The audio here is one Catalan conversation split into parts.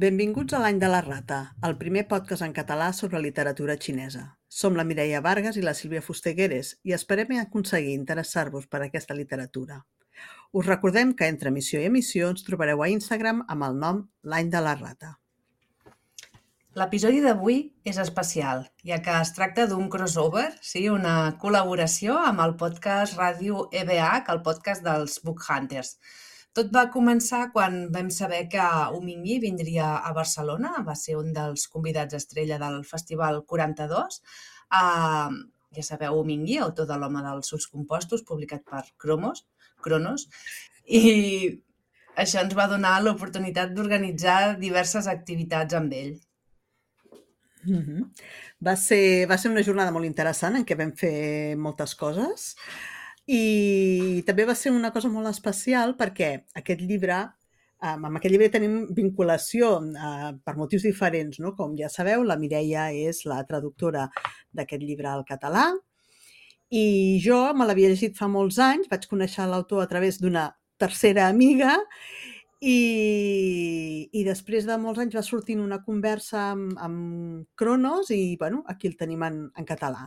Benvinguts a l'Any de la Rata, el primer podcast en català sobre literatura xinesa. Som la Mireia Vargas i la Sílvia Fustegueres i esperem aconseguir interessar-vos per aquesta literatura. Us recordem que entre emissió i emissió ens trobareu a Instagram amb el nom L'Any de la Rata. L'episodi d'avui és especial, ja que es tracta d'un crossover, sí, una col·laboració amb el podcast Ràdio EBH, el podcast dels Book Hunters. Tot va començar quan vam saber que Omingui vindria a Barcelona, va ser un dels convidats estrella del Festival 42. Uh, ja sabeu, Omingui, autor de l'home dels seus compostos, publicat per Cromos, Cronos, i això ens va donar l'oportunitat d'organitzar diverses activitats amb ell. Mm -hmm. va, ser, va ser una jornada molt interessant en què vam fer moltes coses. I també va ser una cosa molt especial perquè aquest llibre, amb aquest llibre tenim vinculació eh, per motius diferents, no? Com ja sabeu, la Mireia és la traductora d'aquest llibre al català i jo me l'havia llegit fa molts anys, vaig conèixer l'autor a través d'una tercera amiga i, i després de molts anys va sortint una conversa amb, amb Cronos i, bueno, aquí el tenim en, en català.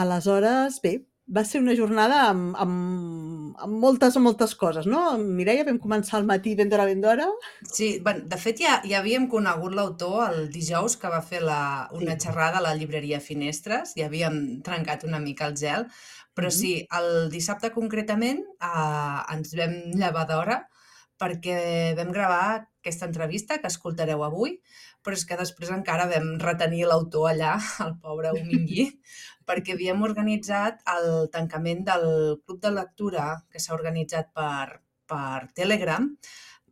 Aleshores, bé, va ser una jornada amb, amb, amb moltes, moltes coses, no? Mireia, vam començar al matí ben d'hora, ben d'hora. Sí, bueno, de fet ja, ja havíem conegut l'autor el dijous que va fer la, una sí. xerrada a la llibreria Finestres, ja havíem trencat una mica el gel, però mm -hmm. sí, el dissabte concretament eh, ens vam llevar d'hora perquè vam gravar aquesta entrevista que escoltareu avui, però és que després encara vam retenir l'autor allà, el pobre Omingui, perquè havíem organitzat el tancament del club de lectura que s'ha organitzat per, per Telegram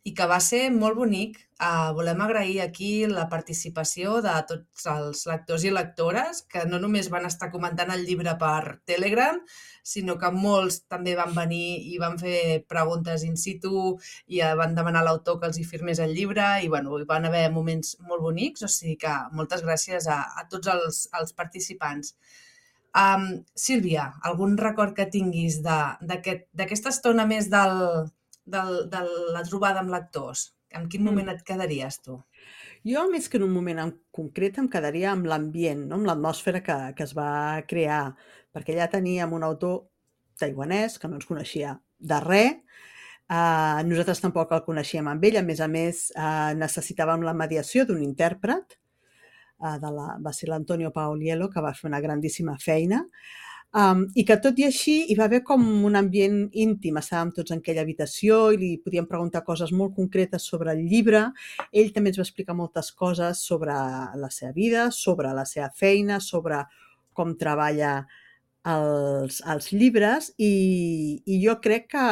i que va ser molt bonic. Uh, volem agrair aquí la participació de tots els lectors i lectores que no només van estar comentant el llibre per Telegram, sinó que molts també van venir i van fer preguntes in situ i van demanar a l'autor que els hi firmés el llibre i bueno, hi van haver moments molt bonics, o sigui que moltes gràcies a, a tots els, els participants. Um, Sílvia, algun record que tinguis d'aquesta aquest, estona més del, del, de la trobada amb lectors? En quin moment mm. et quedaries tu? Jo, més que en un moment en concret, em quedaria amb l'ambient, no? amb l'atmosfera que, que es va crear, perquè ja teníem un autor taiwanès que no ens coneixia de res, uh, nosaltres tampoc el coneixíem amb ell, a més a més uh, necessitàvem la mediació d'un intèrpret, uh, de la, va ser l'Antonio Paoliello, que va fer una grandíssima feina, Um, I que tot i així hi va haver com un ambient íntim, estàvem tots en aquella habitació i li podíem preguntar coses molt concretes sobre el llibre. Ell també ens va explicar moltes coses sobre la seva vida, sobre la seva feina, sobre com treballa els, els llibres i, i jo crec que,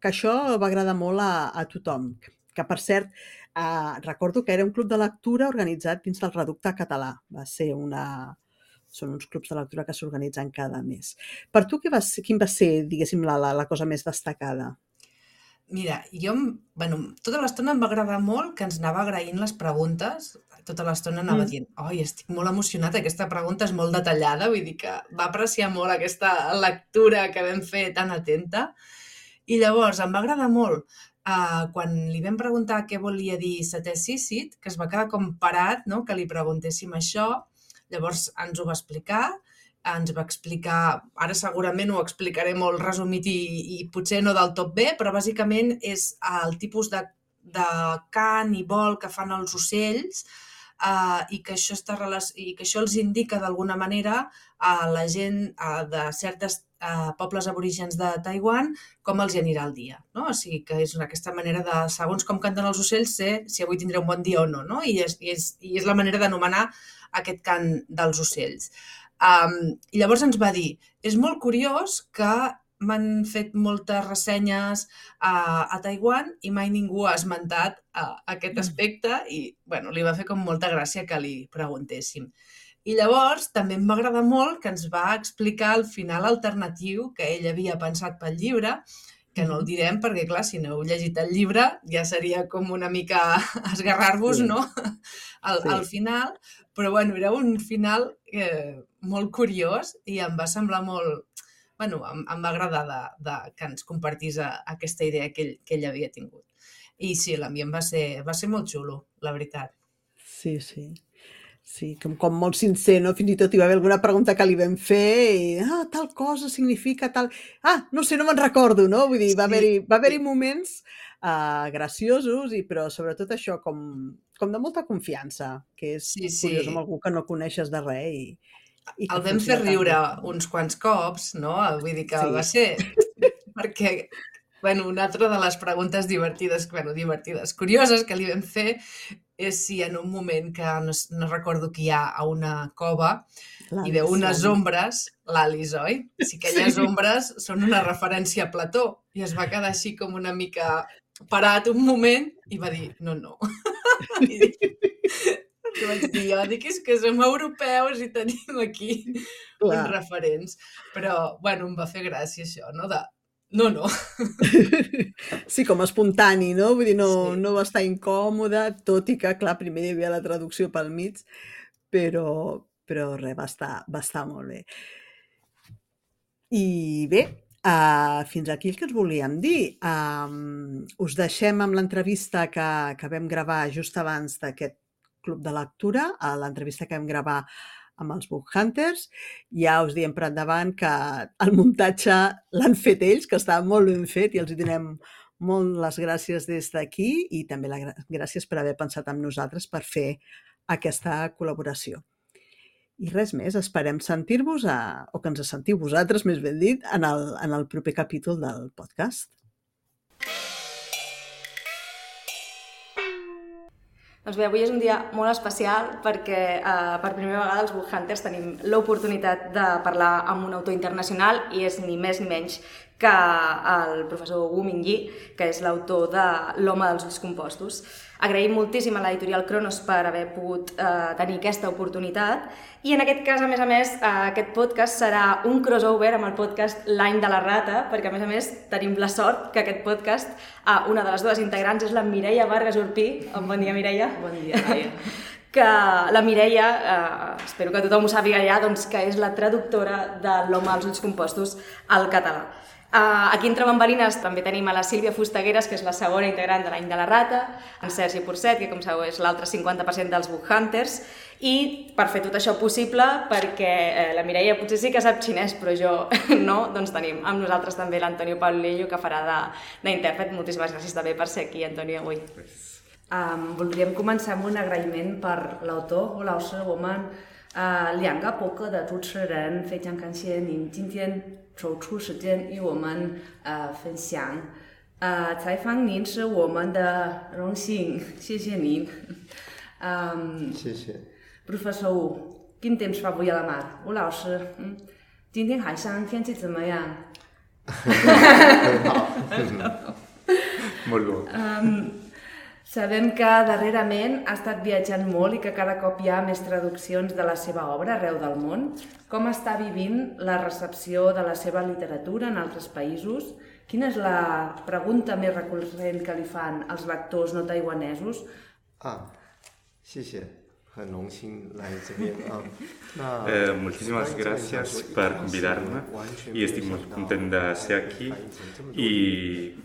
que això va agradar molt a, a tothom. Que, per cert, eh, recordo que era un club de lectura organitzat dins del Reducte Català. Va ser una, són uns clubs de lectura que s'organitzen cada mes. Per tu, què va, quin va ser, diguéssim, la, la, la cosa més destacada? Mira, jo, bueno, tota l'estona em va agradar molt que ens anava agraint les preguntes. Tota l'estona anava mm. dient, oi, estic molt emocionat, aquesta pregunta és molt detallada, vull dir que va apreciar molt aquesta lectura que vam fer tan atenta. I llavors em va agradar molt uh, quan li vam preguntar què volia dir setè sícit, que es va quedar com parat, no?, que li preguntéssim això, Llavors ens ho va explicar, ens va explicar, ara segurament ho explicaré molt resumit i, i potser no del tot bé, però bàsicament és el tipus de, de cant i vol que fan els ocells eh, i, que això està, i que això els indica d'alguna manera a la gent uh, de certes uh, pobles aborígens de Taiwan com els hi anirà el dia. No? O sigui que és una, aquesta manera de, segons com canten els ocells, sé si avui tindré un bon dia o no. no? I, és, i, és, I és la manera d'anomenar aquest cant dels ocells. Um, I llavors ens va dir, és molt curiós que m'han fet moltes ressenyes a, a Taiwan i mai ningú ha esmentat uh, aquest mm. aspecte i bueno, li va fer com molta gràcia que li preguntéssim. I llavors també em va agradar molt que ens va explicar el final alternatiu que ell havia pensat pel llibre, que no el direm perquè, clar, si no heu llegit el llibre ja seria com una mica esgarrar-vos, sí. no?, al, sí. al final. Però, bueno, era un final eh, molt curiós i em va semblar molt... bueno, em, em va agradar de, de, que ens compartís a, aquesta idea que ell, que ell havia tingut. I sí, l'ambient va, ser, va ser molt xulo, la veritat. Sí, sí. Sí, com, com molt sincer, no? Fins i tot hi va haver alguna pregunta que li vam fer i, ah, tal cosa significa tal... Ah, no sé, no me'n recordo, no? Vull dir, va Sí. haver-hi va haver moments uh, graciosos, i però sobretot això, com, com de molta confiança, que és Sí, sí. curiós amb algú que no coneixes de res i, i El vam fer riure bé. uns quants cops, no? Vull dir que Sí. va ser... Perquè, bueno, una altra de les preguntes divertides, bueno, divertides, curioses que li vam fer és si en un moment que no, no recordo qui hi ha a una cova i veu unes l'Alice. ombres, l'Alice, oi? Si aquelles Sí. ombres són una referència a Plató i es va quedar així com una mica parat un moment i va dir, no, no. I li vaig dir jo, dic, és que som europeus i tenim aquí Clar. uns referents. Però, bueno, em va fer gràcia això, no? De, no, no. Sí, com espontani, no? Vull dir, no, Sí. no va estar incòmode, tot i que, clar, primer hi havia la traducció pel mig, però, però res, va estar, va estar molt bé. I bé, uh, fins aquí el que ens volíem dir. Um, us deixem amb l'entrevista que, que vam gravar just abans d'aquest club de lectura, a l'entrevista que vam gravar amb els Book Hunters. Ja us diem per endavant que el muntatge l'han fet ells, que està molt ben fet i els donem molt les gràcies des d'aquí i també la, gràcies per haver pensat en nosaltres per fer aquesta col·laboració. I res més, esperem sentir-vos, o que ens sentiu vosaltres, més ben dit, en el, en el proper capítol del podcast. Doncs bé, avui és un dia molt especial perquè eh, per primera vegada els Book Hunters tenim l'oportunitat de parlar amb un autor internacional i és ni més ni menys que el professor Wu Mingyi, que és l'autor de L'home dels ulls compostos. Agraïm moltíssim a l'editorial Cronos per haver pogut eh, tenir aquesta oportunitat i en aquest cas, a més a més, eh, aquest podcast serà un crossover amb el podcast L'any de la rata, perquè a més a més tenim la sort que aquest podcast, eh, una de les dues integrants és la Mireia Vargas Urpí. Bon dia, Mireia. Bon dia, Laia. que la Mireia, eh, espero que tothom ho sàpiga ja, doncs, que és la traductora de L'home als ulls compostos al català. Uh, aquí entre bambalines també tenim a la Sílvia Fustagueres, que és la segona integrant de l'any de la rata, en Sergi Porcet, que com sabeu és l'altre 50% dels Book Hunters, i per fer tot això possible, perquè eh, la Mireia potser sí que sap xinès, però jo no, doncs tenim amb nosaltres també l'Antonio Paulillo, que farà de- d'intèrpret. Moltíssimes gràcies també per ser aquí, Antonio, avui. Um, voldríem començar amb un agraïment per l'autor, Wu Lao Shi, 我们呃两个博客的主持人，非常感谢您今天 抽出时间与我们呃分享。呃采访您是我们的荣幸谢谢您。嗯谢谢。不是发烧今天吃饭不要了嘛吴老师嗯今天海上天气怎么样？很 好很好嗯 Sabem que darrerament ha estat viatjant molt i que cada cop hi ha més traduccions de la seva obra arreu del món. Com està vivint la recepció de la seva literatura en altres països? Quina és la pregunta més recurrent que li fan els lectors no taiwanesos? Ah, sí, sí. 很荣幸来这边啊。那 Eh, moltíssimes gràcies per convidar-me i estic molt content de ser aquí i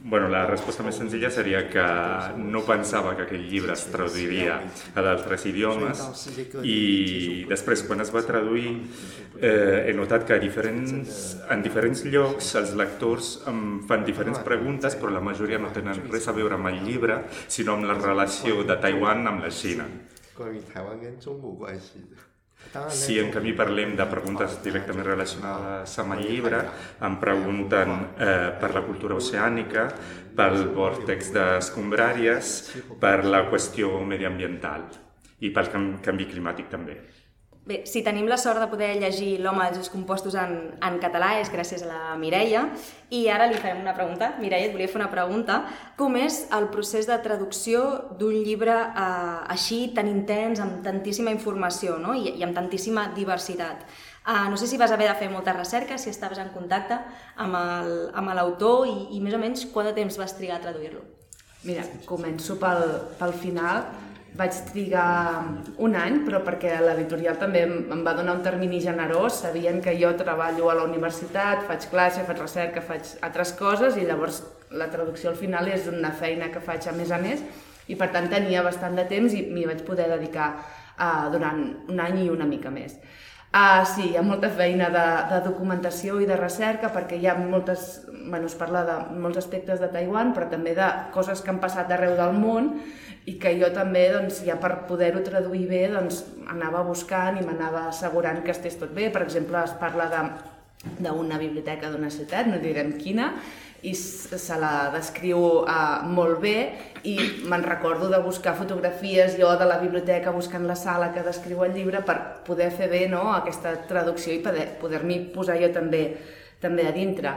bueno, la resposta més senzilla seria que no pensava que aquell llibre es traduiria a d'altres idiomes i després quan es va traduir eh, he notat que a diferents, en diferents llocs els lectors em fan diferents preguntes però la majoria no tenen res a veure amb el llibre sinó amb la relació de Taiwan amb la Xina. 关于台湾跟中国关系的，当然 Si en canvi parlem de preguntes directament relacionades amb el llibre, em pregunten eh, per la cultura oceànica, pel vòrtex d'escombràries, per la qüestió mediambiental i pel cam canvi climàtic també. Bé, si tenim la sort de poder llegir L'home dels ulls compostos en, en català és gràcies a la Mireia i ara li farem una pregunta. Mireia, et volia fer una pregunta. Com és el procés de traducció d'un llibre eh, així tan intens, amb tantíssima informació no? I, i amb tantíssima diversitat? Uh, no sé si vas haver de fer molta recerca, si estaves en contacte amb l'autor i, i més o menys quant de temps vas trigar a traduir-lo? Mira, començo pel, pel final. Vaig trigar un any, però perquè l'editorial també em, va donar un termini generós. Sabien que jo treballo a la universitat, faig classe, faig recerca, faig altres coses i llavors la traducció al final és una feina que faig a més a més i per tant tenia bastant de temps i m'hi vaig poder dedicar uh, durant un any i una mica més. Uh, sí, hi ha molta feina de, de documentació i de recerca perquè hi ha moltes, bueno, es parla de molts aspectes de Taiwan, però també de coses que han passat d'arreu del món i que jo també, doncs, ja per poder-ho traduir bé, doncs, anava buscant i m'anava assegurant que estigués tot bé. Per exemple, es parla d'una biblioteca d'una ciutat, no direm quina, i se la descriu uh, molt bé i me'n recordo de buscar fotografies jo de la biblioteca buscant la sala que descriu el llibre per poder fer bé no, aquesta traducció i poder-m'hi posar jo també també a dintre.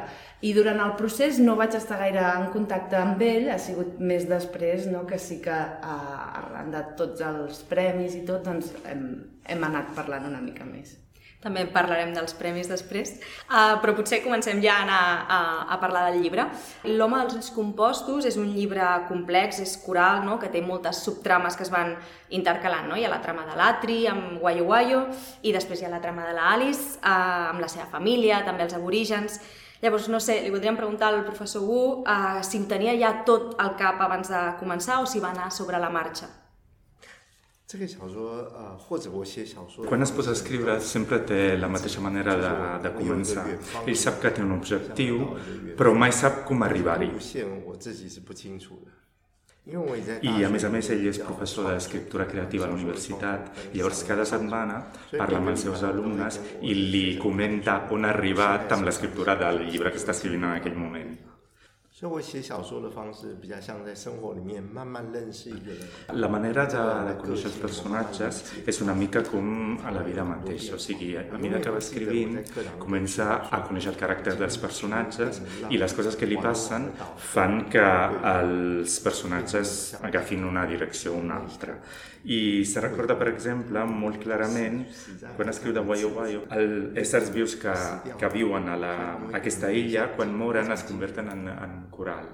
I durant el procés no vaig estar gaire en contacte amb ell, ha sigut més després no, que sí que uh, arran de tots els premis i tot doncs hem, hem anat parlant una mica més. També parlarem dels premis després, uh, però potser comencem ja a anar a, a parlar del llibre. L'home dels ulls compostos és un llibre complex, és coral, no? que té moltes subtrames que es van intercalant. No? Hi ha la trama de l'Atri amb Guayo Guayo i després hi ha la trama de l'Alice uh, amb la seva família, també els aborígens. Llavors, no sé, li voldríem preguntar al professor Wu uh, si en tenia ja tot al cap abans de començar o si va anar sobre la marxa. Quan es posa a escriure sempre té la mateixa manera de, de començar. Ell sap que té un objectiu, però mai sap com arribar-hi. I a més a més ell és professor d'escriptura creativa a la universitat, llavors cada setmana parla amb els seus alumnes i li comenta on ha arribat amb l'escriptura del llibre que està escrivint en aquell moment. 所以我写小说的方式比较像在生活里面慢慢认识一个人。La manera de, de conèixer els personatges és una mica com a la vida mateixa, o sigui, a mesura que va escrivint comença a conèixer el caràcter dels personatges i les coses que li passen fan que els personatges agafin una direcció o una altra. I se recorda, per exemple, molt clarament, quan escriu de Wayo Wayo, els éssers vius que, que viuen a, la, a aquesta illa, quan moren es converten en, en coral.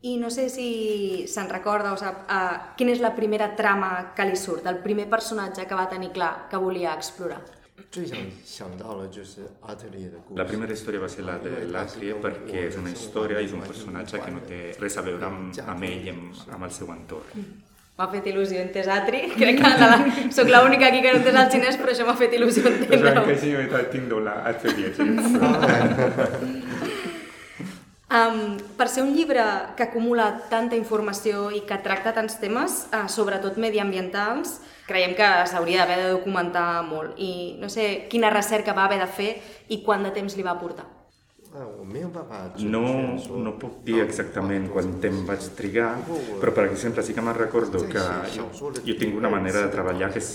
I no sé si se'n recorda o sap uh, quina és la primera trama que li surt, el primer personatge que va tenir clar que volia explorar. La primera història va ser la de l'Atrie perquè és una història, és un personatge que no té res a veure amb, amb ell, amb, amb el seu entorn. Mm m'ha fet il·lusió entès Atri. Crec que la, soc l'única aquí que no entès el xinès, però això m'ha fet il·lusió entendre-ho. Anche sì, tinc la Atri Um, per ser un llibre que acumula tanta informació i que tracta tants temes, uh, sobretot mediambientals, creiem que s'hauria d'haver de documentar molt. I no sé quina recerca va haver de fer i quant de temps li va portar. No, no puc dir exactament quant temps vaig trigar, però per exemple sí que me'n recordo que jo, jo tinc una manera de treballar que és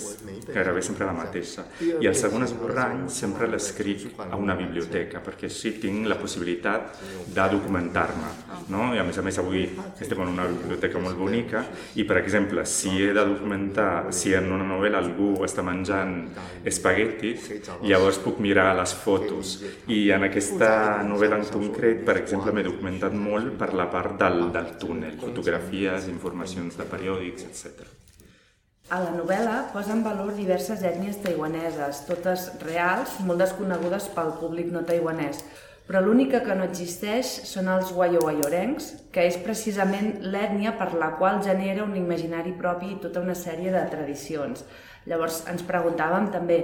gairebé sempre la mateixa. I el segon esborrany sempre l'escric a una biblioteca, perquè així tinc la possibilitat de documentar-me. No? I a més a més avui estem en una biblioteca molt bonica i per exemple si he de documentar si en una novel·la algú està menjant espaguetis, llavors puc mirar les fotos. i en aquesta novel·la en concret, per exemple, m'he documentat molt per la part del, del túnel, fotografies, informacions de periòdics, etc. A la novel·la posa en valor diverses ètnies taiwaneses, totes reals, molt desconegudes pel públic no taiwanès, però l'única que no existeix són els guayo-guayorencs, que és precisament l'ètnia per la qual genera un imaginari propi i tota una sèrie de tradicions. Llavors ens preguntàvem també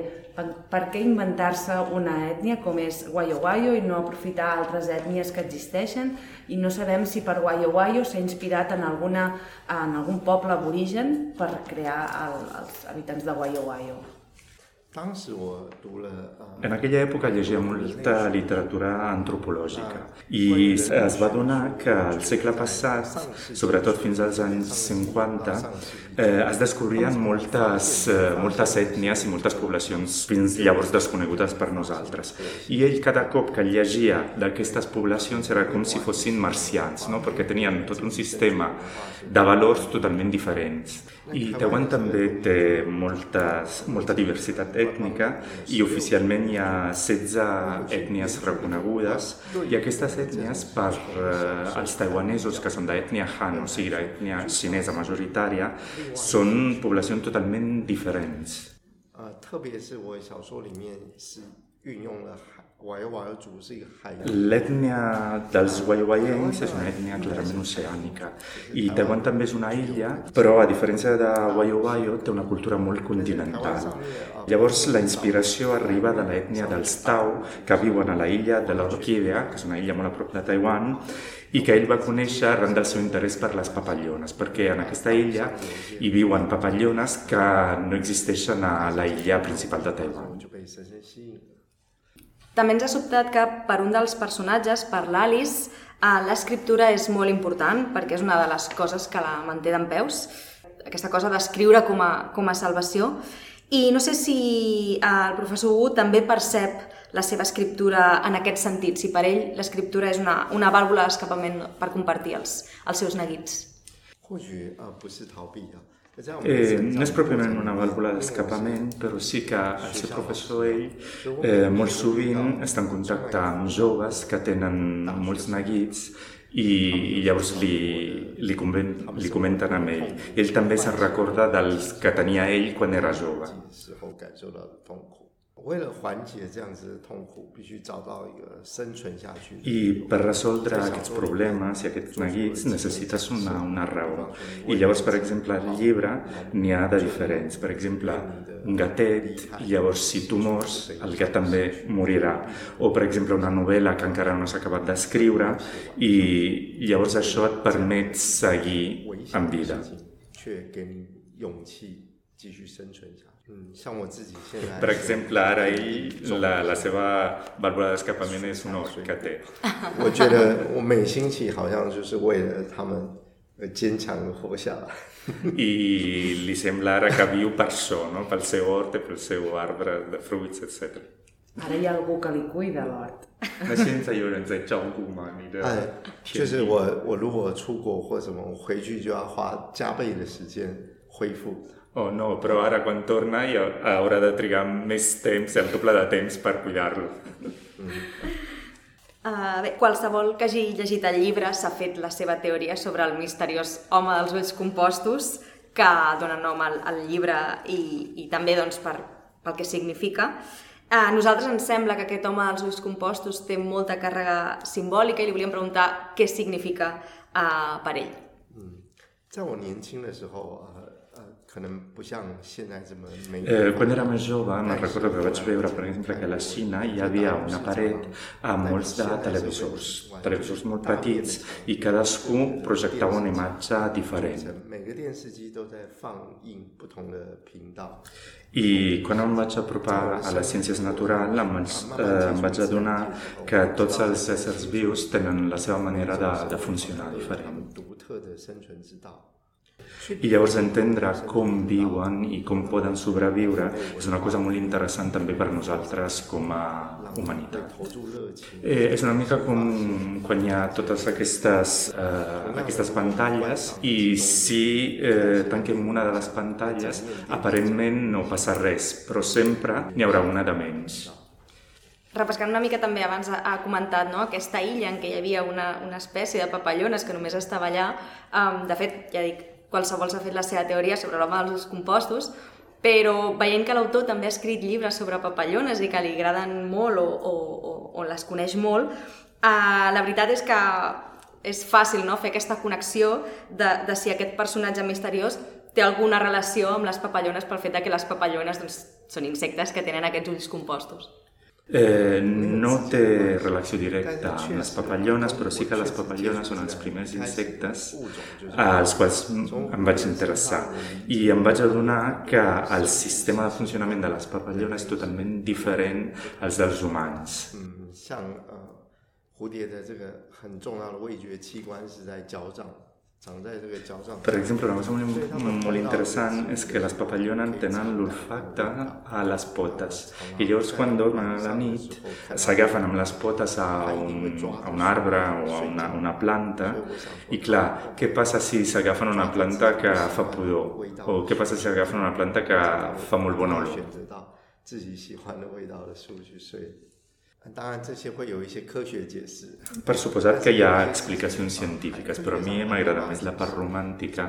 per què inventar-se una ètnia com és Guayo Guayo i no aprofitar altres ètnies que existeixen i no sabem si per Guayo Guayo s'ha inspirat en, alguna, en algun poble aborigen per crear el, els habitants de Guayo Guayo. En aquella època llegia molta literatura antropològica i es va donar que al segle passat, sobretot fins als anys 50, eh, es descobrien moltes, eh, moltes ètnies i moltes poblacions fins llavors desconegudes per nosaltres. I ell cada cop que llegia d'aquestes poblacions era com si fossin marcians, no? perquè tenien tot un sistema de valors totalment diferents. I Taiwan també té moltes, molta diversitat ètnica i oficialment hi ha 16 ètnies reconegudes i aquestes ètnies per eh, als taiwanesos que són d'ètnia Han, o sigui l'ètnia xinesa majoritària, són poblacions totalment diferents. 特别是我小说里面是运用了 L'ètnia dels waiowaiencs és una ètnia clarament oceànica i Taiwan també és una illa, però a diferència de Waiowaio té una cultura molt continental. Llavors la inspiració arriba de l'ètnia dels Tao que viuen a la illa de l'Orquídea, que és una illa molt a prop de Taiwan, i que ell va conèixer arran del seu interès per les papallones, perquè en aquesta illa hi viuen papallones que no existeixen a la illa principal de Taiwan. També ens ha sobtat que per un dels personatges, per l'Alice, eh, l'escriptura és molt important perquè és una de les coses que la manté d'en peus, aquesta cosa d'escriure com, a, com a salvació. I no sé si eh, el professor Wu també percep la seva escriptura en aquest sentit, si per ell l'escriptura és una, una vàlvula d'escapament per compartir els, els seus neguits. 或许呃不是逃避啊， Eh, no és pròpiament una vàlvula d'escapament, però sí que el seu professor ell eh, molt sovint està en contacte amb joves que tenen molts neguits i, i llavors li, li, conven, li comenten amb ell. Ell també se'n recorda dels que tenia ell quan era jove. 时候感受到的痛苦。为了缓解这样子的痛苦，必须找到一个生存下去的 I per resoldre aquests problemes i aquests neguits necessites una, una raó. I llavors, per exemple, al llibre n'hi ha de diferents. Per exemple, un gatet, i llavors si tu mors, el gat també morirà. O, per exemple, una novel·la que encara no s'ha acabat d'escriure i llavors això et permet seguir 危 en 险的 vida. 事情，却给你勇气继续生存下 去。嗯，像我自己现在 Per exemple, ara ell, la, la seva vàlvula d'escapament és un os que té. 我觉得我每星期好像就是为了他们而坚强的活下来。 I li sembla ara que viu per això, no? pel seu hort i pel seu arbre de fruits, etc. Ara hi ha algú que li cuida l'hort. 那现在有人在照顾吗？你的哎，田地就是我我如果出国或什么，我回去就要花加倍的时间恢复。 Oh no, però ara quan torna ja haurà de trigar més temps, el doble de temps per cuidar-lo. Uh, bé, qualsevol que hagi llegit el llibre s'ha fet la seva teoria sobre el misteriós home dels ulls compostos que dona nom al, al llibre i, i també doncs, per, pel que significa. A nosaltres ens sembla que aquest home dels ulls compostos té molta càrrega simbòlica i li volíem preguntar què significa uh, per ell. 在我年轻的时候，呃呃， 可能不像现在这么美。 Eh, quan era més jove, me'n recordo que vaig veure, per exemple, que a la Xina hi havia una paret amb molts de televisors, televisors molt petits, i cadascú projectava una imatge diferent. 每个电视机都在放映不同的频道。 I quan em vaig apropar a les ciències naturals em vaig, eh, em vaig adonar que tots els éssers vius tenen la seva manera de, de funcionar 他 diferent. I llavors entendre com viuen i com poden sobreviure és una cosa molt interessant també per nosaltres com a humanitat. Eh, és una mica com quan hi ha totes aquestes, eh, aquestes pantalles i si eh, tanquem una de les pantalles aparentment no passa res, però sempre n'hi haurà una de menys. Repescant una mica també, abans ha comentat no? aquesta illa en què hi havia una, una espècie de papallones que només estava allà. Um, de fet, ja dic, qualsevol s'ha fet la seva teoria sobre l'home dels compostos, però veient que l'autor també ha escrit llibres sobre papallones i que li agraden molt o, o, o, o les coneix molt, uh, la veritat és que és fàcil no? fer aquesta connexió de, de si aquest personatge misteriós té alguna relació amb les papallones pel fet de que les papallones doncs, són insectes que tenen aquests ulls compostos. Eh, no té relació directa amb les papallones, però sí que les papallones són els primers insectes als quals em vaig interessar. I em vaig adonar que el sistema de funcionament de les papallones és totalment diferent als dels humans. 嗯，像呃蝴蝶的这个很重要的味觉器官是在脚掌，长在这个脚掌。 Per exemple, una cosa molt, molt interessant és que les papallones tenen l'olfacte a les potes i llavors quan dormen a la nit s'agafen amb les potes a un, a un arbre o a una, una planta i clar, què passa si s'agafen una planta que fa pudor o què passa si s'agafen una planta que fa molt bona olor? 当然这些会有一些科学解释。 Per suposat que hi ha explicacions científiques, però a mi m'agrada més la part romàntica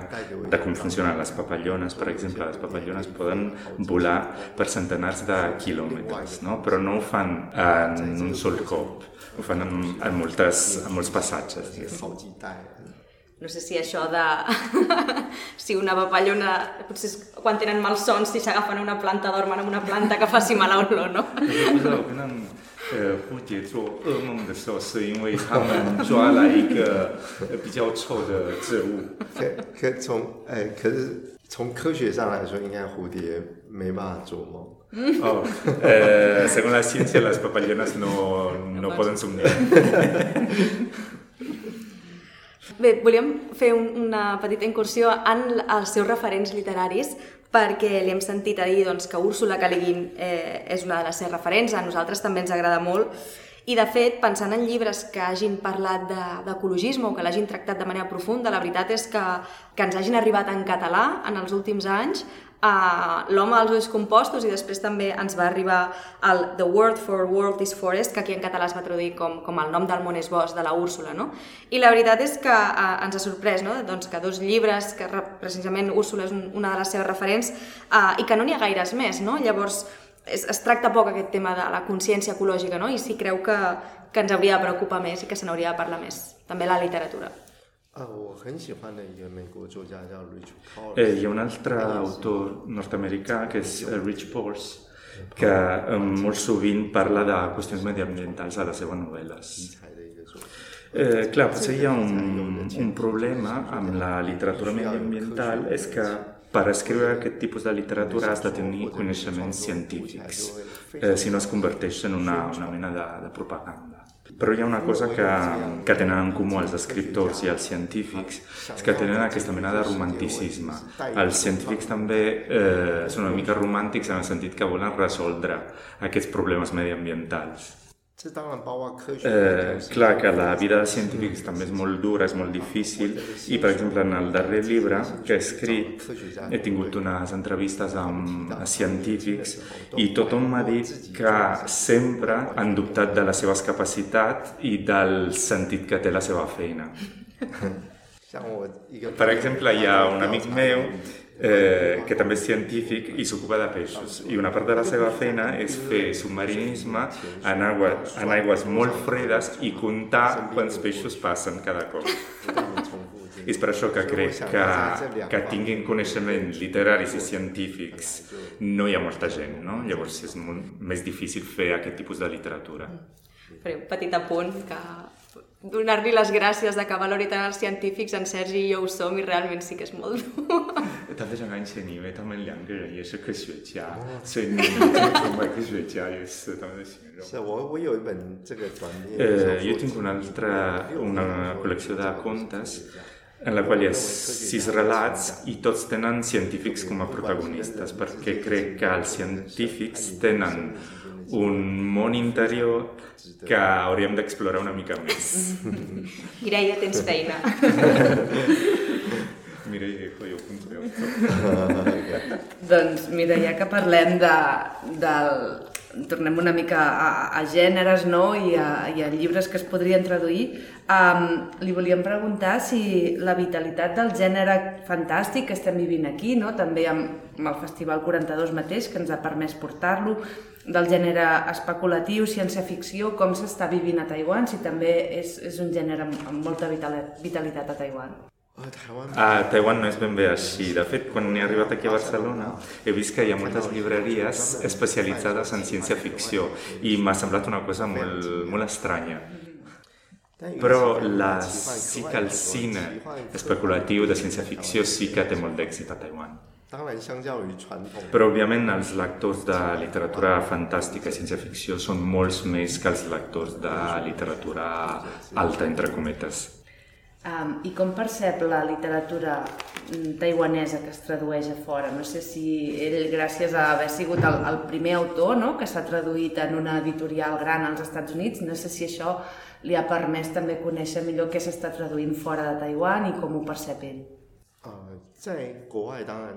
de com funcionen les papallones. Per exemple, les papallones poden volar per centenars de quilòmetres, no? però no ho fan en un sol cop, ho fan en, en, moltes, en molts passatges. 是 diguéssim. 好几代。 No sé si això de... si una papallona... Potser és quan tenen malsons, si s'agafen a una planta, dormen en una planta que faci mala olor, no? 我不知道跟他们呃蝴蝶做噩梦的时候，是因为他们抓来一个呃比较臭的植物。可可从哎，可是从科学上来说，应该蝴蝶没办法做梦。 Oh, eh, segons la ciència, les papallones no, no poden somniar. Bé, volíem fer un, una petita incursió en l- els seus referents literaris perquè li hem sentit a dir doncs, que Úrsula K. Le Guin eh, és una de les seves referents, a nosaltres també ens agrada molt, i de fet, pensant en llibres que hagin parlat de- d'ecologisme o que l'hagin tractat de manera profunda, la veritat és que, que ens hagin arribat en català en els últims anys, a L'home dels ulls compostos i després també ens va arribar el The Word for World is Forest, que aquí en català es va traduir com, com el nom del món és bosc, de la Úrsula, no? I la veritat és que eh, ens ha sorprès, no? Doncs que dos llibres, que re- precisament Úrsula és un, una de les seves referents, eh, i que no n'hi ha gaires més, no? Llavors, es, es tracta poc aquest tema de la consciència ecològica, no? I sí creu que, que ens hauria de preocupar més i que se n'hauria de parlar més, també la literatura. Ah, eh, hi ha un altre autor nord-americà que és eh, Rich Pors, que eh, molt sovint parla de qüestions mediambientals a les seves novel·les. Eh, clar, potser hi ha un, un problema amb la literatura mediambiental és que per escriure aquest tipus de literatura has de tenir coneixements científics, eh, si no es converteix en una, una mena de, de propaganda. Però hi ha una cosa que, que tenen en comú els escriptors i els científics, és que tenen aquesta mena de romanticisme. Els científics també eh, són una mica romàntics en el sentit que volen resoldre aquests problemes mediambientals. Eh, clar que la vida de científics també és molt dura, és molt difícil. I, per exemple, en el darrer llibre que he escrit he tingut unes entrevistes amb científics i tothom m'ha dit que sempre han dubtat de les seves capacitats i del sentit que té la seva feina. Per exemple, hi ha un amic meu eh, que també és científic i s'ocupa de peixos. I una part de la seva feina és fer submarinisme en, aigua, en aigües molt fredes i comptar quants peixos passen cada cop. És per això que crec que, que tinguin coneixements literaris i científics no hi ha molta gent, no? Llavors és molt més difícil fer aquest tipus de literatura. Faré un petit apunt que donar-li les gràcies de que valori tant els científics, en Sergi i jo ho som, i realment sí que és molt dur. 他非常感谢你，因为他们两个人也是科学家，所以你真的崇拜科学家也是他们的形容。是我我有一本这个短篇 Eh, 小 jo 说 tinc una altra, una col·lecció de contes en la qual hi ha sis relats i tots tenen científics com a protagonistes, perquè crec que els científics tenen un món interior que hauríem d'explorar una mica més. Mireia, tens feina. Mireia, jo punto de Doncs mira, ja que parlem de, del... Tornem una mica a, a gèneres no? I, a, i a llibres que es podrien traduir. Um, li volíem preguntar si la vitalitat del gènere fantàstic que estem vivint aquí, no? també amb, amb el Festival 42 mateix, que ens ha permès portar-lo, del gènere especulatiu, ciència-ficció, com s'està vivint a Taiwan, si també és, és un gènere amb, amb molta vitali- vitalitat a Taiwan. Oh, a ah, Taiwan no és ben bé així. De fet, quan he arribat aquí a Barcelona he vist que hi ha moltes llibreries especialitzades en ciència-ficció i m'ha semblat una cosa molt, molt estranya. Però la, sí que el cine especulatiu de ciència-ficció sí que té molt d'èxit a Taiwan. Però, òbviament, els lectors de literatura fantàstica i ciència-ficció són molts més que els lectors de literatura alta, entre cometes. Um, I com percep la literatura mm, taiwanesa que es tradueix a fora? No sé si ell, gràcies a haver sigut el, el primer autor no? que s'ha traduït en una editorial gran als Estats Units, no sé si això li ha permès també conèixer millor què s'està traduint fora de Taiwan i com ho percep ell. 呃，在国外当然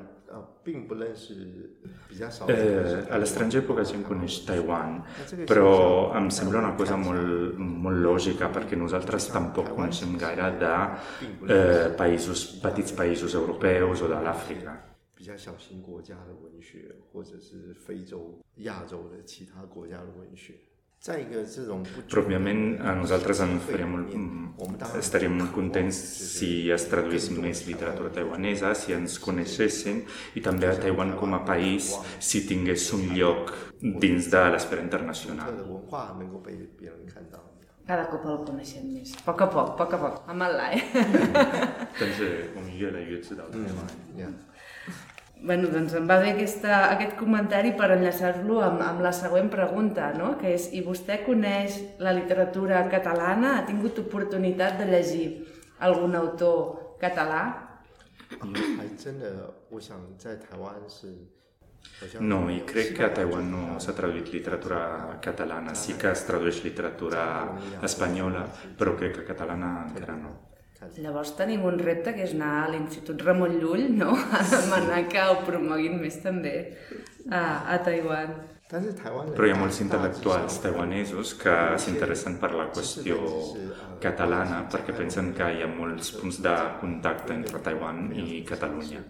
Eh, a l'estranger poca gent coneix Taiwan, però em sembla una cosa molt, molt lògica perquè nosaltres tampoc coneixem gaire de eh, països, petits països europeus o de l'Àfrica. 比较小型国家的文学，或者是非洲、亚洲的其他国家的文学。 però òbviament a nosaltres ens faria molt, estaríem molt contents si es traduís més literatura taiwanesa, si ens coneixessin i també a Taiwan com a país si tingués un lloc dins de l'esfera internacional. Cada cop el coneixem més. A poc a poc, a poc a poc, amb el lai. 但是我们越来越知道台湾。Yeah. Bueno, doncs em va bé aquesta, aquest comentari per enllaçar-lo amb, amb la següent pregunta, no? que és, i vostè coneix la literatura catalana? Ha tingut oportunitat de llegir algun autor català? No, i crec que a Taiwan no s'ha traduït literatura catalana. Sí que es tradueix literatura espanyola, però crec que catalana encara no. Llavors tenim un repte que és anar a l'Institut Ramon Llull, no? A demanar que ho promoguin més també a, a Taiwan. Però hi ha molts intel·lectuals taiwanesos que s'interessen per la qüestió catalana perquè pensen que hi ha molts punts de contacte entre Taiwan i Catalunya.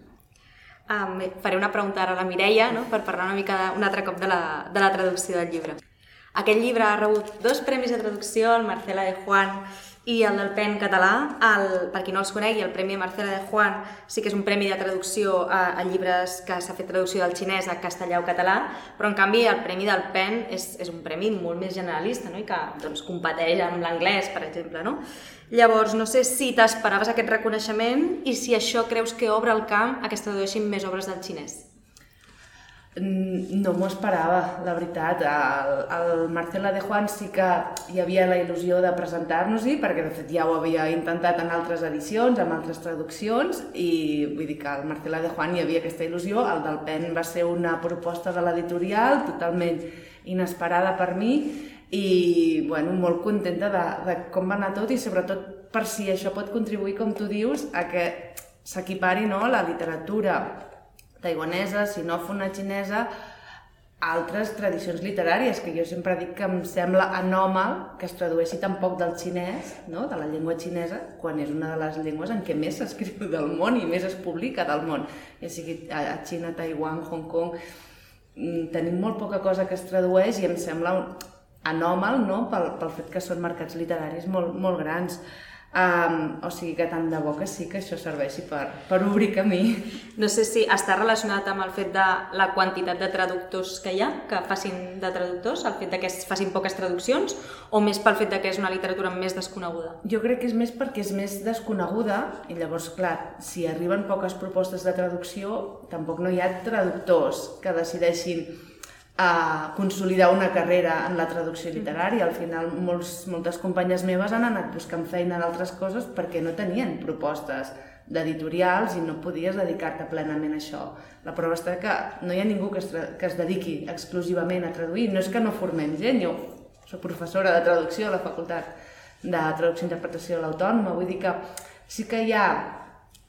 Um, faré una pregunta ara a la Mireia no? per parlar una mica de, un altre cop de la, de la traducció del llibre. Aquest llibre ha rebut dos premis de traducció, el Marcela de Juan i el del PEN català, el, per qui no els conegui, el Premi Marcela de Juan sí que és un premi de traducció a, a llibres que s'ha fet traducció del xinès a castellà o català, però en canvi el Premi del PEN és, és un premi molt més generalista no? i que doncs, competeix amb l'anglès, per exemple. No? Llavors, no sé si t'esperaves aquest reconeixement i si això creus que obre el camp a que es tradueixin més obres del xinès. No m'ho esperava, la veritat. El, el Marcela de Juan sí que hi havia la il·lusió de presentar-nos-hi, perquè de fet ja ho havia intentat en altres edicions, amb altres traduccions, i vull dir que el Marcela de Juan hi havia aquesta il·lusió. El del PEN va ser una proposta de l'editorial totalment inesperada per mi i bueno, molt contenta de, de com va anar tot i sobretot per si això pot contribuir, com tu dius, a que s'equipari no, la literatura taiwanesa, sinòfona xinesa, altres tradicions literàries, que jo sempre dic que em sembla anòmal que es tradueixi tan poc del xinès, no? de la llengua xinesa, quan és una de les llengües en què més s'escriu del món i més es publica del món, ja sigui a Xina, Taiwan, Hong Kong, mm, tenim molt poca cosa que es tradueix i em sembla anòmal no? pel, pel fet que són mercats literaris molt, molt grans. Um, o sigui que tant de bo que sí que això serveixi per, per obrir camí. No sé si està relacionat amb el fet de la quantitat de traductors que hi ha, que facin de traductors, el fet de que es facin poques traduccions, o més pel fet de que és una literatura més desconeguda? Jo crec que és més perquè és més desconeguda i llavors, clar, si arriben poques propostes de traducció, tampoc no hi ha traductors que decideixin a consolidar una carrera en la traducció literària. Al final, molts, moltes companyes meves han anat buscant feina d'altres coses perquè no tenien propostes d'editorials i no podies dedicar-te plenament a això. La prova està que no hi ha ningú que es, que es dediqui exclusivament a traduir. No és que no formem gent, jo soc professora de traducció a la Facultat de Traducció i Interpretació de l'Autònoma, vull dir que sí que hi ha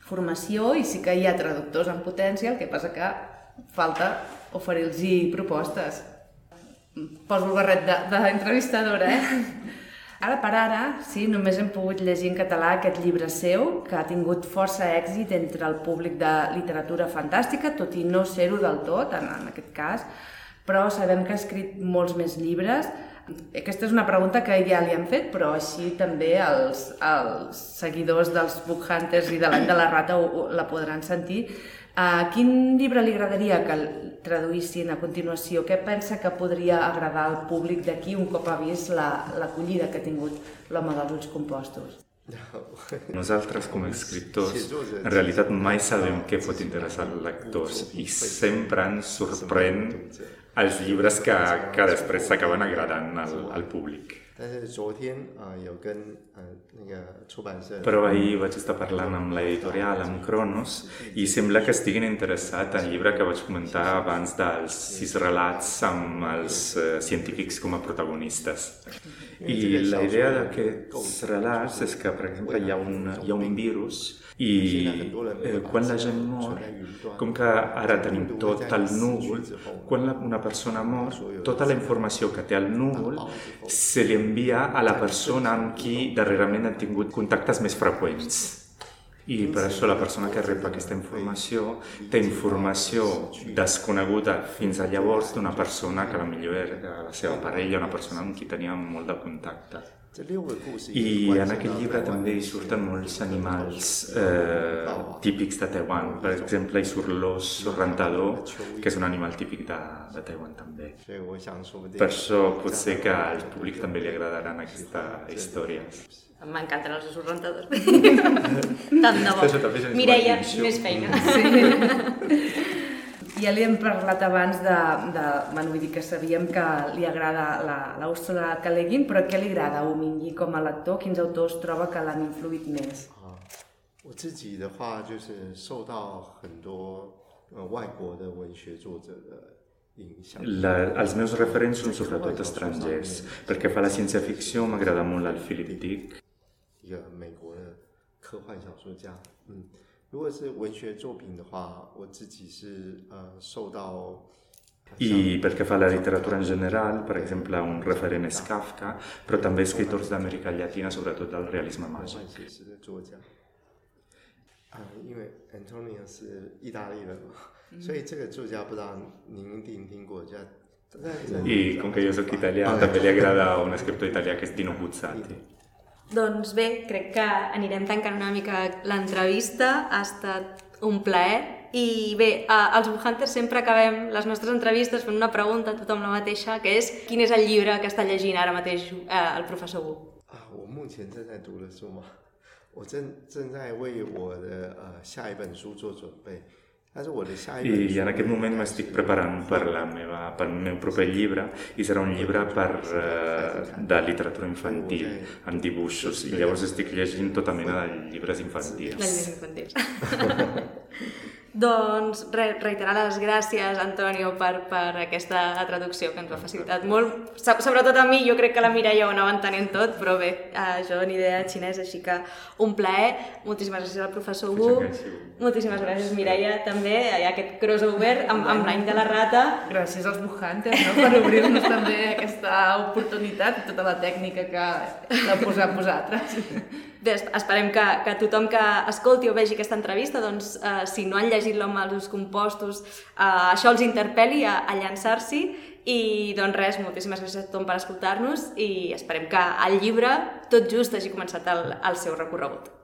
formació i sí que hi ha traductors en potència, el que passa que falta oferir-los propostes. Poso el barret d'entrevistadora, eh? Ara per ara, sí, només hem pogut llegir en català aquest llibre seu, que ha tingut força èxit entre el públic de literatura fantàstica, tot i no ser-ho del tot, en, en aquest cas, però sabem que ha escrit molts més llibres. Aquesta és una pregunta que ja li han fet, però així també els, els seguidors dels Book Hunters i de l'any de la rata ho, ho, la podran sentir. Uh, quin llibre li agradaria que traduïssin a continuació? Què pensa que podria agradar al públic d'aquí un cop ha vist l'acollida la, que ha tingut l'home dels ulls compostos? Nosaltres, com a escriptors, en realitat mai sabem què pot interessar als lectors i sempre ens sorprèn els llibres que, que després s'acaben agradant al, al públic. Però ahir vaig estar parlant amb l'editorial, amb Cronos, i sembla que estiguin interessats en el llibre que vaig comentar abans dels sis relats amb els uh, científics com a protagonistes. I la idea d'aquests relats és que, per exemple, hi ha un, hi ha un virus i eh, quan la gent mor, com que ara tenim tot el núvol, quan la, una persona mor, tota la informació que té el núvol se li envia a la persona amb qui darrerament han tingut contactes més freqüents. I per això la persona que rep aquesta informació té informació desconeguda fins a llavors d'una persona que la millor era la seva parella, una persona amb qui tenia molt de contacte. I en aquest llibre també hi surten molts animals eh, típics de Taiwan. Per exemple, hi surt l'os rentador, que és un animal típic de, de Taiwan també. Per això potser que al públic també li agradaran aquesta història. M'encanten els ossos rentadors. Tant de bo. Mireia, més feina. Sí. Ja li hem parlat abans de, de bueno, vull dir que sabíem que li agrada la, la Ursula K. Le Guin, però què li agrada a Wu com a lector? Quins autors troba que l'han influït més? 我自己的话就是受到很多呃外国的文学作者的 la, els meus referents són sobretot estrangers. Perquè fa la ciència-ficció m'agrada molt el Philip Dick. 一个美国的科幻小说家，嗯，如果是文学作品的话，我自己是呃受到。I pel que fa a la literatura in general, per exemple, un referent és Kafka, però també escriptors d'Amèrica Llatina, sobretot del realisme màgic. 啊，因为 Antonio 是意大利人嘛，所以这个作家不知道您一定听过，叫 I com que jo soc italià, també li agrada un escriptor italià que és Dino Buzzati. Doncs bé, crec que anirem tancant una mica l'entrevista. Ha estat un plaer. I bé, als Buhunters sempre acabem les nostres entrevistes fent una pregunta a tothom la mateixa, que és quin és el llibre que està llegint ara mateix eh, el professor Wu? Ah, 我目前正在读的书吗？我正正在为我的呃下一本书做准备。 I en aquest moment m'estic preparant per, la meva, per el meu proper llibre i serà un llibre per, uh, de literatura infantil, amb dibuixos, i llavors estic llegint tota mena de llibres infantils. Llibres infantils. Doncs re, reiterar les gràcies, Antonio, per, per aquesta traducció que ens ha facilitat molt. Sobretot a mi, jo crec que la Mireia ho anava entenent tot, però bé, eh, jo ni idea xinès, així que un plaer. Moltíssimes gràcies al professor Wu. Moltíssimes gràcies, Mireia, també. Hi ha aquest crossover amb, amb l'any de la rata. Gràcies als Buhantes, no?, per obrir-nos també aquesta oportunitat i tota la tècnica que l'ha posat vosaltres. Bé, esperem que, que tothom que escolti o vegi aquesta entrevista, doncs, eh, si no han llegit l'home dels compostos, eh, això els interpel·li a, a llançar-s'hi i doncs res, moltíssimes gràcies a tothom per escoltar-nos i esperem que el llibre tot just hagi començat el, el seu recorregut.